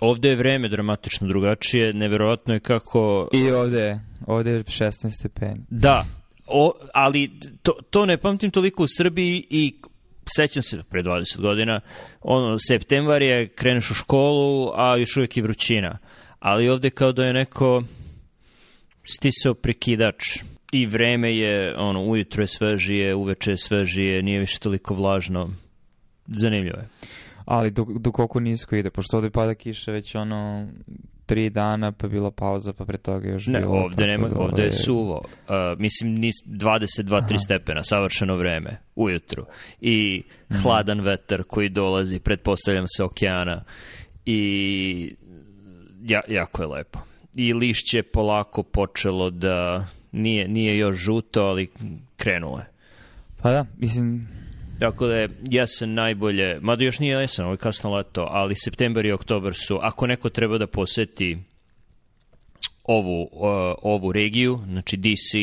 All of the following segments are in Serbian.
Ovde je vreme dramatično drugačije, neverovatno je kako... I ovde je, ovde je 16 stepeni. Da, o, ali to, to ne pamtim toliko u Srbiji i sećam se pre 20 godina, ono, septembar je, kreneš u školu, a još uvek je vrućina. Ali ovde kao da je neko stisao prekidač i vreme je, ono, ujutro je svežije, uveče je svežije, nije više toliko vlažno. Zanimljivo je ali dok, dok oko nisko ide, pošto ovde pada kiša već ono tri dana, pa bila pauza, pa pre toga još ne, bilo... Ovde, nema, da, ovde je ovaj, suvo. Uh, mislim, 22-3 stepena, savršeno vreme, ujutru. I mm. hladan vetar koji dolazi, pretpostavljam se, okeana. I ja, jako je lepo. I lišće polako počelo da... Nije, nije još žuto, ali krenulo je. Pa da, mislim, Tako da je jesen najbolje, mada još nije jesen, ovo je kasno leto, ali septembar i oktobar su, ako neko treba da poseti ovu, uh, ovu regiju, znači DC,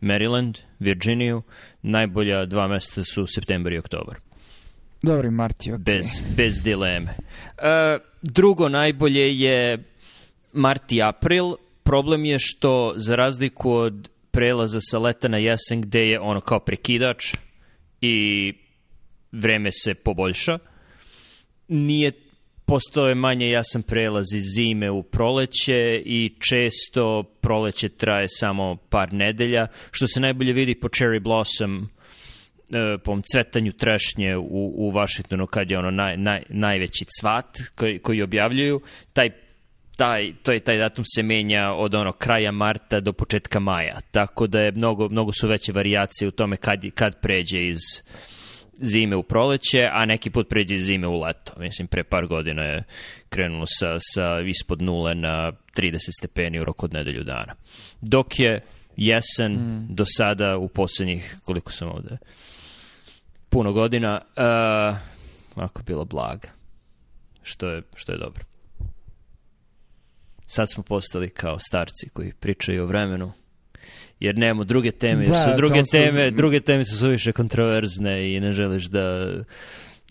Maryland, Virginiju, najbolja dva mesta su septembar i oktober. Dobri, Marti, okay. bez, bez dileme. Uh, drugo najbolje je Marti i April. Problem je što, za razliku od prelaza sa leta na jesen, gde je ono kao prekidač i vreme se poboljša. Nije postao je manje jasan prelaz iz zime u proleće i često proleće traje samo par nedelja, što se najbolje vidi po Cherry Blossom e, po cvetanju trešnje u, u Vašingtonu kad je ono naj, naj, najveći cvat koji, koji objavljuju, taj taj, to je, taj datum se menja od ono kraja marta do početka maja, tako da je mnogo, mnogo su veće varijacije u tome kad, kad pređe iz, uh, zime u proleće, a neki put pređe zime u leto. Mislim, pre par godina je krenulo sa, sa ispod nule na 30 stepeni u roku od nedelju dana. Dok je jesen mm. do sada u poslednjih, koliko sam ovde, puno godina, uh, e, onako bilo blaga. Što je, što je dobro. Sad smo postali kao starci koji pričaju o vremenu, jer nemamo druge teme, da, su druge teme, su... druge teme su suviše kontroverzne i ne želiš da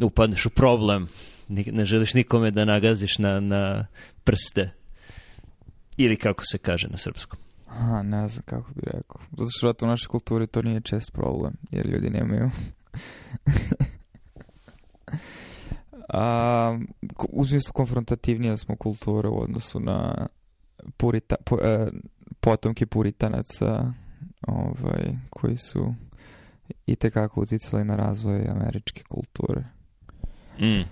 upadneš u problem. Ne želiš nikome da nagaziš na, na prste. Ili kako se kaže na srpskom. Aha, ne znam kako bih rekao. Zato što vratno u našoj kulturi to nije čest problem, jer ljudi nemaju... A, u smislu konfrontativnija smo kultura u odnosu na purita, pu, e, potomke puritanaca ovaj, koji su i tekako uticali na razvoj američke kulture. Mm. Uh,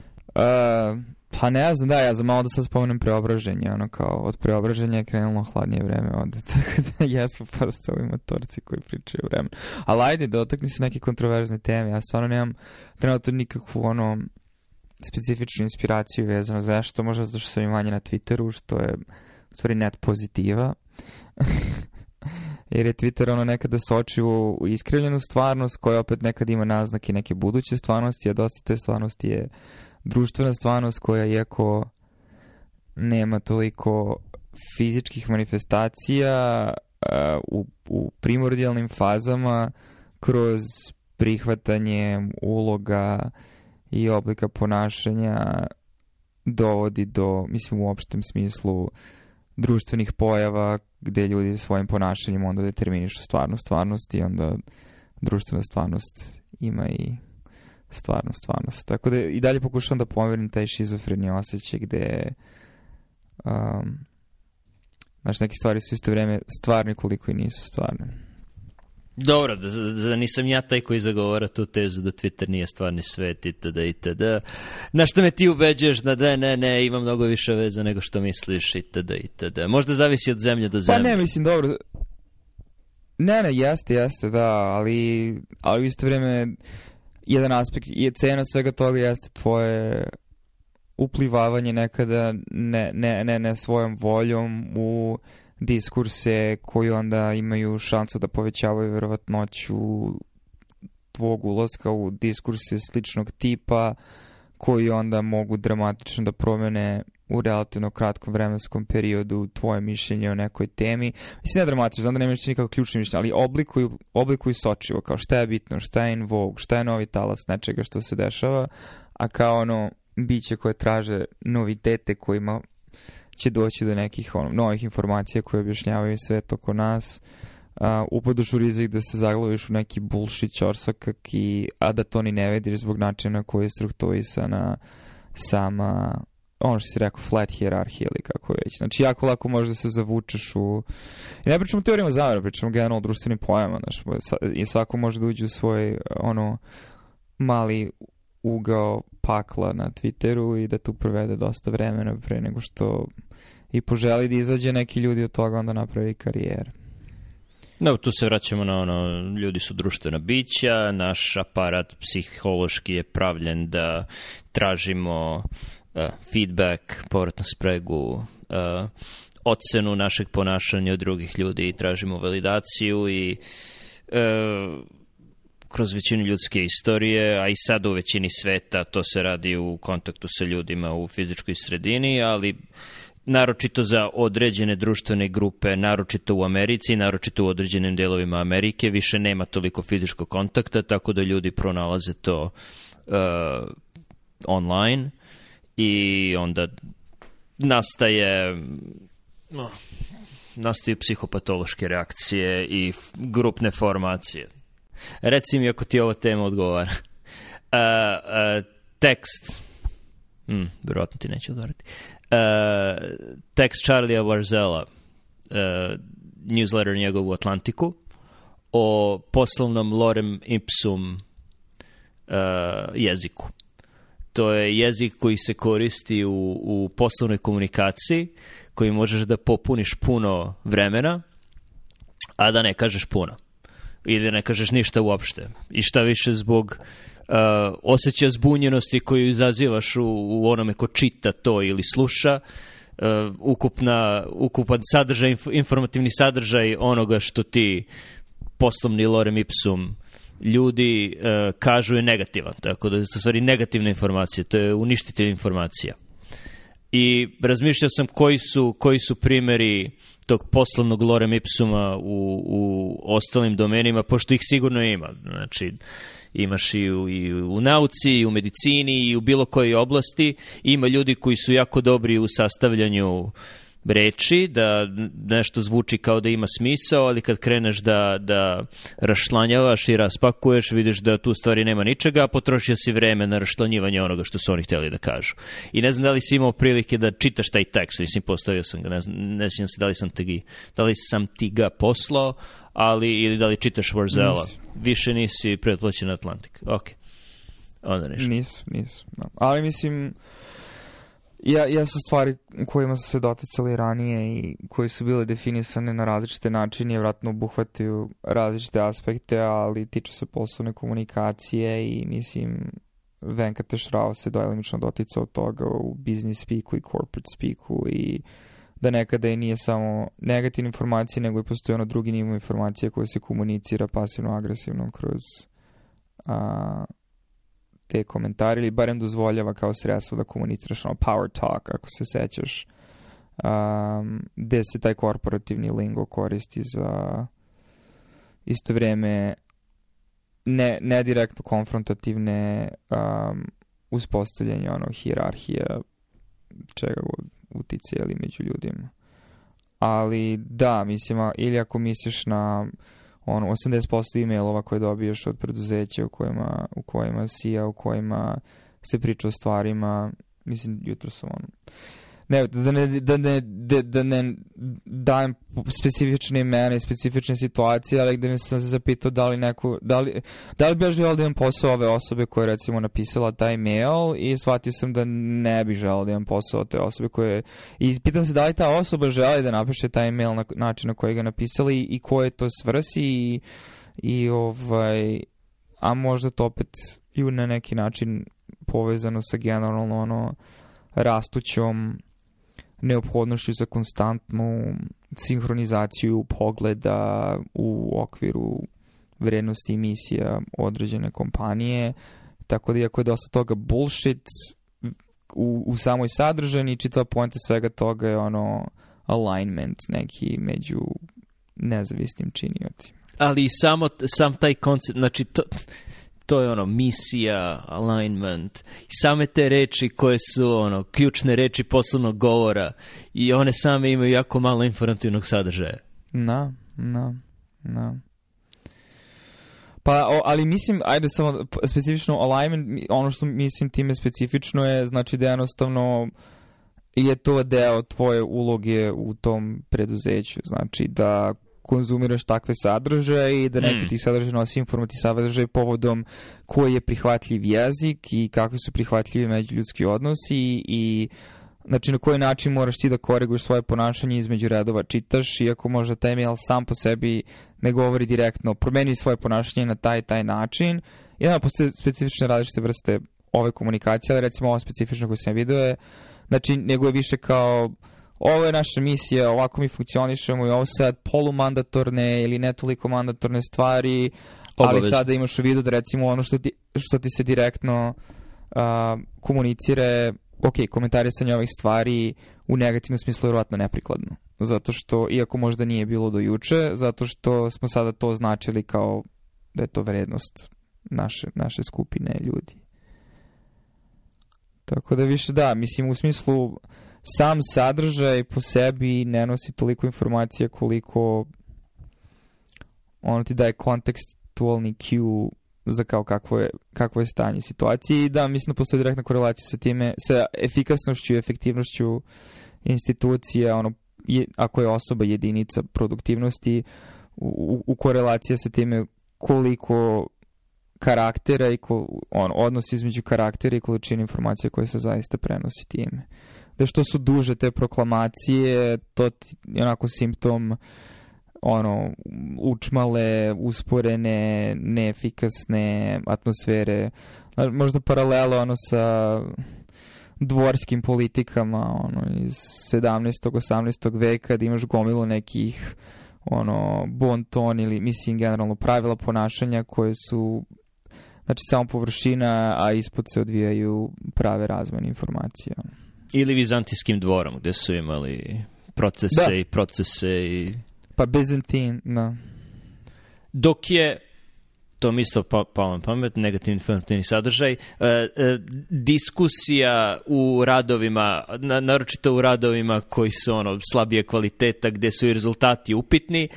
pa ne znam, da, ja za malo da sad spomenem preobraženje, ono kao, od preobraženja je krenulo hladnije vreme ovde, tako da jesmo postali motorci koji pričaju vreme. Ali ajde, dotakni se neke kontroverzne teme, ja stvarno nemam trenutno nikakvu, ono, specifičnu inspiraciju vezano zašto, možda zato što sam i manje na Twitteru, što je u stvari net pozitiva. jer je Twitter ono nekada soči u, u iskrivljenu stvarnost koja opet nekad ima naznak i neke buduće stvarnosti, a dosta te stvarnosti je društvena stvarnost koja iako nema toliko fizičkih manifestacija uh, u, u primordijalnim fazama kroz prihvatanje uloga i oblika ponašanja dovodi do, mislim u opštem smislu, društvenih pojava gde ljudi svojim ponašanjem onda determinišu stvarnu stvarnost i onda društvena stvarnost ima i stvarnu stvarnost. Tako da i dalje pokušavam da pomerim taj šizofreni osjećaj gde um, znaš, neke stvari su isto vreme stvarne koliko i nisu stvarne. Dobro, da, da, nisam ja taj koji zagovara tu tezu da Twitter nije stvarni svet itd. itd. Na što me ti ubeđuješ da ne, ne, ne, ima mnogo više veze nego što misliš itd. itd. Možda zavisi od zemlje do zemlje. Pa ne, mislim, dobro. Ne, ne, jeste, jeste, da, ali, ali u isto vrijeme jedan aspekt je cena svega toga jeste tvoje uplivavanje nekada ne, ne, ne, ne svojom voljom u diskurse koji onda imaju šansu da povećavaju verovatnoću tvog ulaska u diskurse sličnog tipa koji onda mogu dramatično da promene u relativno kratkom vremenskom periodu tvoje mišljenje o nekoj temi. Mislim, ne dramatično, znam da nemaš nikakvo ključno mišljenje, ali oblikuju, oblikuju sočivo, kao šta je bitno, šta je in vogue, šta je novi talas nečega što se dešava, a kao ono biće koje traže novitete kojima će doći do nekih ono, novih informacija koje objašnjavaju sve to oko nas. Uh, upadaš u rizik da se zaglaviš u neki bullshit čorsakak i, a da to ni ne vidiš zbog načina koji je strukturisana sama ono što si rekao, flat hierarhija ili kako već. Znači, jako lako možeš da se zavučeš u... I ne pričamo teorijama zavira, pričamo generalno društvenim pojama, znači, i svako može da uđe u svoj, ono, mali ugao pakla na Twitteru i da tu provede dosta vremena pre nego što i poželi da izađe neki ljudi od toga onda napravi karijer. Da, tu se vraćamo na ono, ljudi su društvena bića, naš aparat psihološki je pravljen da tražimo uh, feedback, povratnu spregu, uh, ocenu našeg ponašanja od drugih ljudi i tražimo validaciju i uh, kroz većinu ljudske istorije, a i sad u većini sveta to se radi u kontaktu sa ljudima u fizičkoj sredini, ali naročito za određene društvene grupe, naročito u Americi, naročito u određenim delovima Amerike, više nema toliko fizičkog kontakta, tako da ljudi pronalaze to uh, online i onda nastaje no, nastaju psihopatološke reakcije i grupne formacije. Reci mi ako ti ova tema odgovara. Uh, uh, tekst. Mm, vjerojatno ti neće odgovarati. Uh, tekst Charlija Barzela, uh, newsletter njegov u Atlantiku, o poslovnom lorem ipsum uh, jeziku. To je jezik koji se koristi u, u poslovnoj komunikaciji, koji možeš da popuniš puno vremena, a da ne kažeš puno ili da ne kažeš ništa uopšte. I šta više zbog uh, osjećaja zbunjenosti koju izazivaš u, u onome ko čita to ili sluša, uh, ukupna, ukupan sadržaj, inf, informativni sadržaj onoga što ti poslovni lorem ipsum ljudi uh, kažu je negativan. Tako da to stvari negativne informacije, to je uništitelj informacija. I razmišljao sam koji su, koji su primeri tog poslovnog lorem ipsuma u, u ostalim domenima, pošto ih sigurno ima. Znači, imaš i u, i u nauci, i u medicini, i u bilo kojoj oblasti. Ima ljudi koji su jako dobri u sastavljanju uh, reči, da nešto zvuči kao da ima smisao, ali kad kreneš da, da rašlanjavaš i raspakuješ, vidiš da tu stvari nema ničega, a potrošio si vreme na rašlanjivanje onoga što su oni hteli da kažu. I ne znam da li si imao prilike da čitaš taj tekst, mislim, postavio sam ga, ne, znam, ne sjećam se da li sam, ti, da li sam ti ga poslao, ali, ili da li čitaš Warzela. Više nisi pretplaćen na Atlantik. Ok. Onda ništa. Nis, nis. No. Ali mislim, Ja, jesu stvari kojima su se doticali ranije i koji su bile definisane na različite načine i vratno obuhvataju različite aspekte, ali tiče se poslovne komunikacije i mislim Venkate Šrao se dojelimično doticao toga u business speaku i corporate speaku i da nekada je nije samo negativne informacije, nego i postoji ono drugi nivo informacije koje se komunicira pasivno-agresivno kroz a, te komentare ili barem dozvoljava kao sredstvo da komuniciraš ono power talk ako se sećaš um, gde se taj korporativni lingo koristi za isto vreme ne, ne direktno konfrontativne um, uspostavljanje ono hirarhija čega god utice ili među ljudima ali da mislim ili ako misliš na on 80% emailova koje dobiješ od preduzeća u kojima, u kojima si, a u kojima se priča o stvarima, mislim, jutros sam ono, ne, da ne, da ne, da, da ne dajem specifične imena i specifične situacije, ali gde mi sam se zapitao da li neku, da li, da li bi ja želeo da imam posao ove osobe koja je recimo napisala taj mail i shvatio sam da ne bi želeo da imam posao te osobe koje i pitam se da li ta osoba želi da napiše taj mail na način na koji ga napisali i, i je to svrsi i, i ovaj a možda to opet i na neki način povezano sa generalno ono rastućom neophodnošću za konstantnu sinhronizaciju pogleda u okviru vrednosti emisija određene kompanije, tako da iako je dosta toga bullshit u, u samoj sadržani, čitava poenta svega toga je ono alignment neki među nezavisnim činiocima. Ali samo sam taj koncept, znači to, to je ono misija, alignment, same te reči koje su ono ključne reči poslovnog govora i one same imaju jako malo informativnog sadržaja. Na, na, na. Pa, o, ali mislim, ajde samo specifično alignment, ono što mislim time specifično je, znači da jednostavno je to deo tvoje uloge u tom preduzeću, znači da konzumiraš takve sadržaje i da neki mm. ti sadržaj nosi informati sadržaj povodom koji je prihvatljiv jezik i kakvi su prihvatljivi međuljudski odnosi i, znači na koji način moraš ti da koriguješ svoje ponašanje između redova čitaš, iako možda taj email sam po sebi ne govori direktno, promeni svoje ponašanje na taj taj način. I onda postoje specifične različite vrste ove komunikacije, ali recimo ovo specifično koje sam video je, znači nego je više kao ovo je naša misija, ovako mi funkcionišemo i ovo sad polumandatorne ili ne toliko mandatorne stvari, Obaveđen. ali sada imaš u vidu da recimo ono što ti, što ti se direktno uh, komunicire, ok, komentarisanje ovih stvari u negativnom smislu je vjerojatno neprikladno. Zato što, iako možda nije bilo do juče, zato što smo sada to značili kao da je to vrednost naše, naše skupine ljudi. Tako da više da, mislim u smislu sam sadržaj po sebi ne nosi toliko informacija koliko ono ti daje kontekstualni cue za kao kakvo je, kakvo je stanje situacije i da mislim da postoji direktna korelacija sa time, sa efikasnošću i efektivnošću institucije, ono, je, ako je osoba jedinica produktivnosti u, u korelacija sa time koliko karaktera i ko, on, odnos između karaktera i količine informacija koje se zaista prenosi time da što su duže te proklamacije, to je onako simptom ono, učmale, usporene, neefikasne atmosfere. Možda paralelo ono sa dvorskim politikama ono, iz 17. 18. veka da imaš gomilu nekih ono, bon ton ili mislim generalno pravila ponašanja koje su znači samo površina, a ispod se odvijaju prave razmene informacija. Ili Vizantijskim dvorom, gdje su imali procese da. i procese i... Pa Bizantin, no. Da. Dok je to mi isto pa, pa vam pamet, negativni informativni sadržaj, e, e, diskusija u radovima, na, naročito u radovima koji su ono slabije kvaliteta, gdje su i rezultati upitni,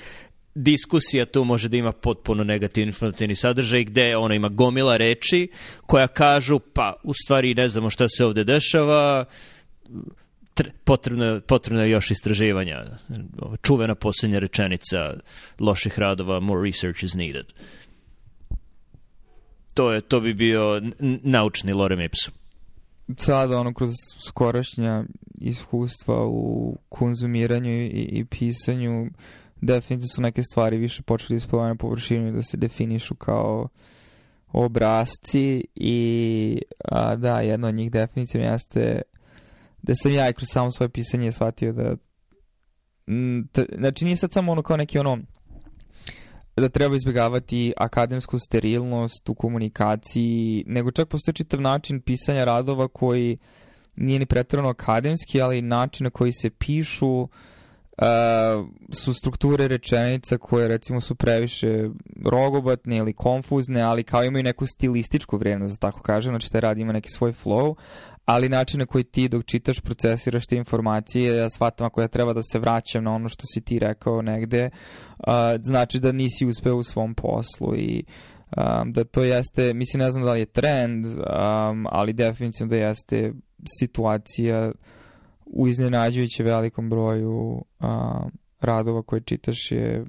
diskusija tu može da ima potpuno negativni informativni sadržaj gdje ona ima gomila reči koja kažu pa u stvari ne znamo šta se ovde dešava, potrebno, potrebno je još istraživanja. Čuvena posljednja rečenica loših radova, more research is needed. To, je, to bi bio naučni lorem ipsum. Sada, ono, kroz skorašnja iskustva u konzumiranju i, i pisanju, definitivno su neke stvari više počeli ispavati na površinu i da se definišu kao obrazci i a, da, jedno od njih definitivno jeste da sam ja i kroz samo svoje pisanje shvatio da mm, znači nije sad samo ono kao neki ono da treba izbjegavati akademsku sterilnost u komunikaciji, nego čak postoji čitav način pisanja radova koji nije ni pretjerano akademski, ali način na koji se pišu uh, su strukture rečenica koje recimo su previše rogobatne ili konfuzne, ali kao imaju neku stilističku vrednost, da tako kažem, znači taj rad ima neki svoj flow, ali način na koji ti dok čitaš procesiraš te informacije, ja shvatam ako ja treba da se vraćam na ono što si ti rekao negde, uh, znači da nisi uspeo u svom poslu i um, da to jeste, mislim ne znam da li je trend, um, ali definitivno da jeste situacija u iznenađujuće velikom broju um, radova koje čitaš je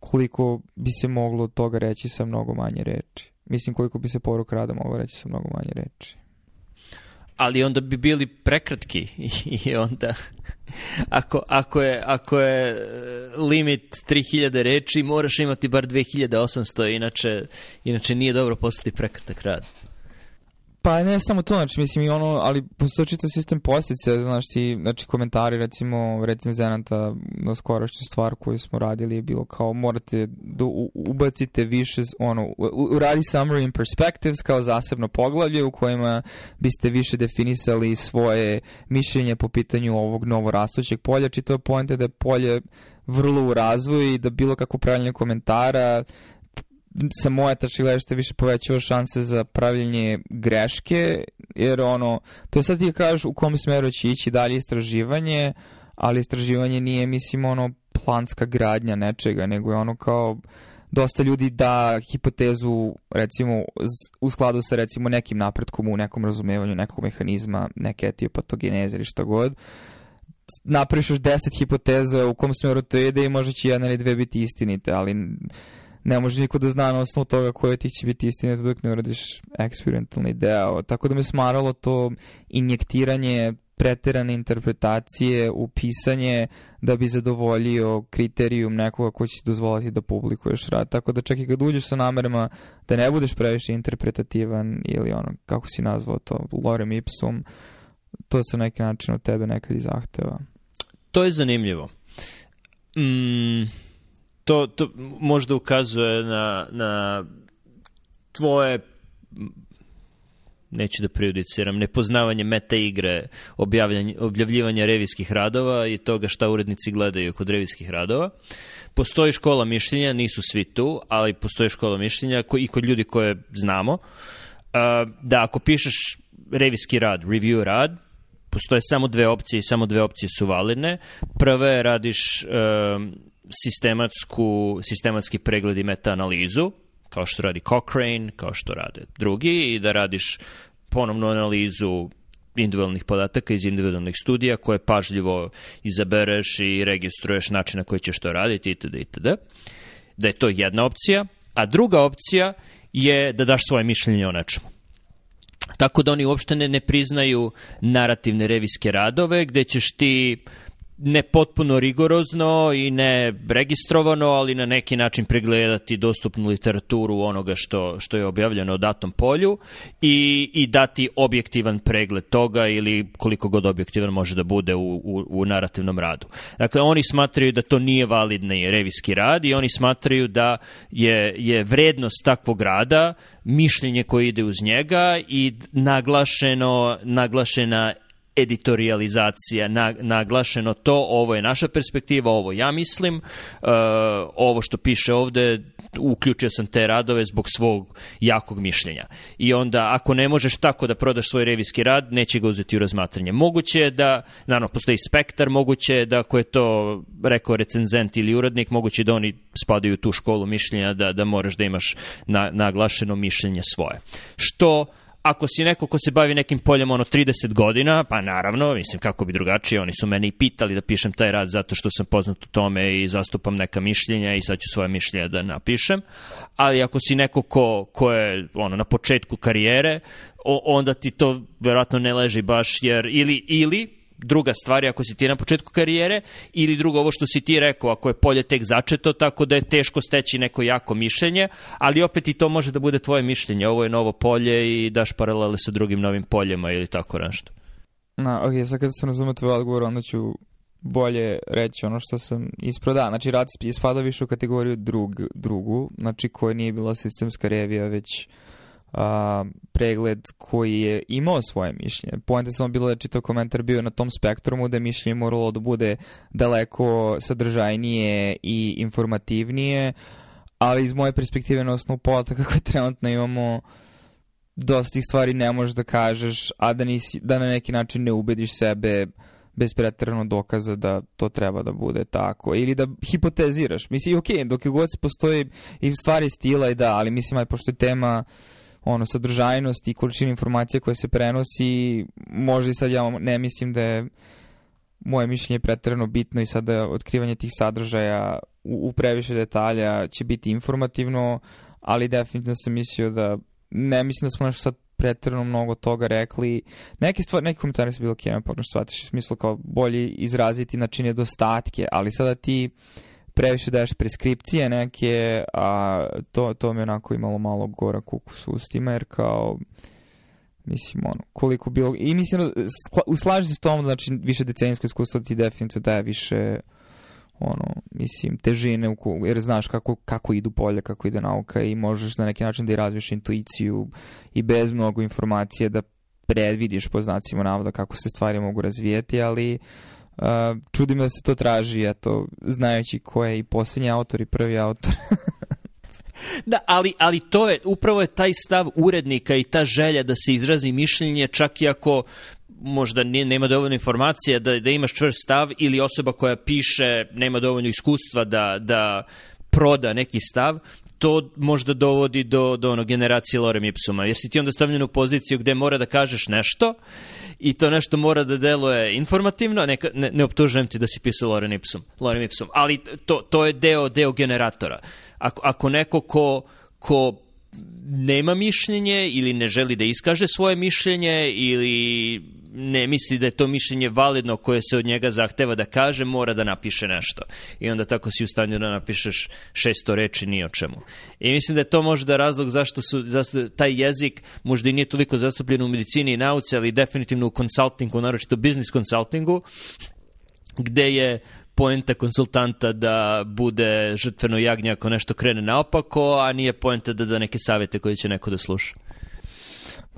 koliko bi se moglo od toga reći sa mnogo manje reči. Mislim koliko bi se poruk rada moglo reći sa mnogo manje reči ali onda bi bili prekratki i onda ako, ako, je, ako je e, limit 3000 reči moraš imati bar 2800 inače, inače nije dobro postati prekratak rad. Pa ne samo to, znači mislim i ono, ali postoji čito sistem postice, znaš ti, znači komentari recimo recenzenata na skorašnju stvar koju smo radili je bilo kao morate da ubacite više, ono, uradi summary and perspectives kao zasebno poglavlje u kojima biste više definisali svoje mišljenje po pitanju ovog novorastućeg polja, čito je pojente da je polje vrlo u razvoju i da bilo kako pravljanje komentara sa moje tačke gledešte više povećava šanse za pravljenje greške, jer ono, to je sad ti kažeš u kom smeru će ići dalje istraživanje, ali istraživanje nije, mislim, ono, planska gradnja nečega, nego je ono kao dosta ljudi da hipotezu recimo u skladu sa recimo nekim napretkom u nekom razumevanju nekog mehanizma, neke etiopatogeneze ili šta god, napriš još deset hipoteza u kom smeru to ide i možda će jedna ili dve biti istinite, ali ne može niko da zna na osnovu toga koja ti će biti istina dok ne uradiš eksperimentalni deo. Tako da me smaralo to injektiranje preterane interpretacije u pisanje da bi zadovoljio kriterijum nekoga ko će dozvoliti da publikuješ rad. Tako da čak i kad uđeš sa namerama da ne budeš previše interpretativan ili ono, kako si nazvao to, lorem ipsum, to se na neki način od tebe nekad i zahteva. To je zanimljivo. Mm, to, to možda ukazuje na, na tvoje neću da prejudiciram, nepoznavanje meta igre, objavljivanja revijskih radova i toga šta urednici gledaju kod revijskih radova. Postoji škola mišljenja, nisu svi tu, ali postoji škola mišljenja i kod ljudi koje znamo, da ako pišeš revijski rad, review rad, postoje samo dve opcije i samo dve opcije su validne. Prva je radiš sistematsku, sistematski pregled i meta-analizu, kao što radi Cochrane, kao što rade drugi, i da radiš ponovnu analizu individualnih podataka iz individualnih studija koje pažljivo izabereš i registruješ način na koji ćeš to raditi itd. itd. Da je to jedna opcija, a druga opcija je da daš svoje mišljenje o nečemu. Tako da oni uopšte ne, ne priznaju narativne revijske radove gde ćeš ti ne potpuno rigorozno i ne registrovano, ali na neki način pregledati dostupnu literaturu onoga što, što je objavljeno o datom polju i, i dati objektivan pregled toga ili koliko god objektivan može da bude u, u, u narativnom radu. Dakle, oni smatraju da to nije validni revijski rad i oni smatraju da je, je vrednost takvog rada mišljenje koje ide uz njega i naglašeno, naglašena editorializacija na, naglašeno to, ovo je naša perspektiva, ovo ja mislim, e, ovo što piše ovde, uključio sam te radove zbog svog jakog mišljenja. I onda, ako ne možeš tako da prodaš svoj revijski rad, neće ga uzeti u razmatranje. Moguće je da, naravno, postoji spektar, moguće je da, ako je to rekao recenzent ili uradnik, moguće je da oni spadaju u tu školu mišljenja, da, da moraš da imaš na, naglašeno mišljenje svoje. Što ako si neko ko se bavi nekim poljem ono 30 godina, pa naravno, mislim kako bi drugačije, oni su mene i pitali da pišem taj rad zato što sam poznat u tome i zastupam neka mišljenja i sad ću svoje mišljenje da napišem, ali ako si neko ko, ko je ono, na početku karijere, o, onda ti to verovatno ne leži baš, jer ili, ili druga stvar ako si ti na početku karijere ili drugo ovo što si ti rekao, ako je polje tek začeto, tako da je teško steći neko jako mišljenje, ali opet i to može da bude tvoje mišljenje, ovo je novo polje i daš paralele sa drugim novim poljema ili tako nešto. Na, ok, sad kad sam razumio tvoj odgovor, onda ću bolje reći ono što sam ispro, da, znači rad ispada više u kategoriju drug, drugu, znači koja nije bila sistemska revija, već a, pregled koji je imao svoje mišljenje. Poenta samo bila da čitav komentar bio na tom spektrumu da mišljenje moralo da bude daleko sadržajnije i informativnije, ali iz moje perspektive na osnovu podataka koje trenutno imamo dosta tih stvari ne možeš da kažeš, a da, nisi, da na neki način ne ubediš sebe bez pretrano dokaza da to treba da bude tako ili da hipoteziraš. Mislim, ok, dok je god se postoji i stvari stila i da, ali mislim, aj, pošto je tema uh, ono, sadržajnost i količina informacija koja se prenosi, možda i sad ja ne mislim da je moje mišljenje pretrano bitno i sada da otkrivanje tih sadržaja u, u previše detalja će biti informativno, ali definitivno sam mislio da ne mislim da smo nešto sad pretrano mnogo toga rekli. Neki, stvari, neki komentari su bilo kjena, pa ono što shvatiš, u smislu kao bolje izraziti načine dostatke, ali sada ti uh, previše daš preskripcije neke, a to, to mi onako imalo malo gora kukus u ustima, jer kao mislim ono, koliko bilo i mislim, skla, se s tom znači više decenijsko iskustvo ti definitivno daje više ono, mislim, težine, u kogu, jer znaš kako, kako idu polje, kako ide nauka i možeš na neki način da i razviješ intuiciju i bez mnogo informacije da predvidiš po znacima navoda kako se stvari mogu razvijeti, ali Uh, čudim da se to traži, eto, znajući ko je i posljednji autor i prvi autor. Da, ali, ali to je, upravo je taj stav urednika i ta želja da se izrazi mišljenje, čak i ako možda nije, nema dovoljno informacija da, da imaš čvrst stav ili osoba koja piše nema dovoljno iskustva da, da proda neki stav, to možda dovodi do, do ono, generacije Lorem Ipsuma, jer si ti onda stavljen u poziciju gde mora da kažeš nešto i to nešto mora da deluje informativno, Neka, ne, ne optužujem ti da si pisao Lorem Ipsum, Lorem Ipsum ali to, to je deo, deo generatora. Ako, ako neko ko, ko nema mišljenje ili ne želi da iskaže svoje mišljenje ili ne misli da je to mišljenje validno koje se od njega zahteva da kaže, mora da napiše nešto. I onda tako si u stanju da napišeš 600 reči ni o čemu. I mislim da je to možda da razlog zašto su zašto taj jezik možda i nije toliko zastupljen u medicini i nauci, ali definitivno u konsultingu, naročito biznis konsultingu, gde je poenta konsultanta da bude žrtveno jagnje ako nešto krene naopako, a nije poenta da da neke savete koje će neko da sluša.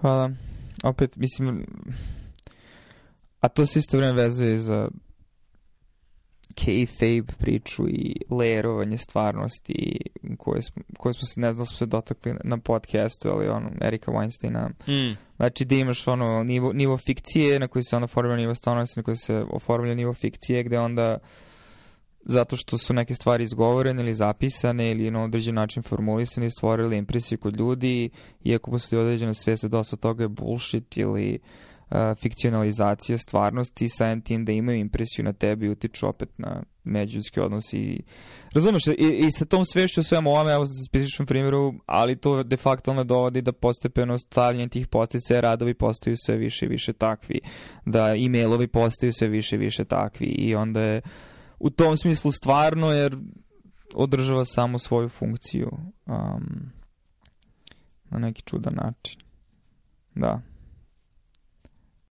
Hvala. Pa da, opet, mislim, a to se isto vreme vezuje za kayfabe priču i lerovanje stvarnosti koje smo, koje smo se, ne znam, smo se dotakli na podcastu, ali ono, Erika Weinsteina. Mm. Znači da imaš ono nivo, nivo fikcije na koji se onda formira nivo stvarnosti, na koji se oformlja nivo fikcije, gde onda uh, zato što su neke stvari izgovorene ili zapisane ili na određen način formulisane i stvorili impresiju kod ljudi, iako postoji određena svijest da dosta toga je bullshit ili uh, fikcionalizacija stvarnosti, samim tim da imaju impresiju na tebi i utiču opet na međuljski odnos i razumeš, i, i sa tom svešću o svemu ovome, evo sa specifičnom primjeru, ali to de facto onda dovodi da postepeno stavljanje tih postice radovi postaju sve više i više takvi, da e-mailovi postaju sve više i više takvi i onda je uh, u tom smislu stvarno jer održava samo svoju funkciju um, na neki čudan način. Da.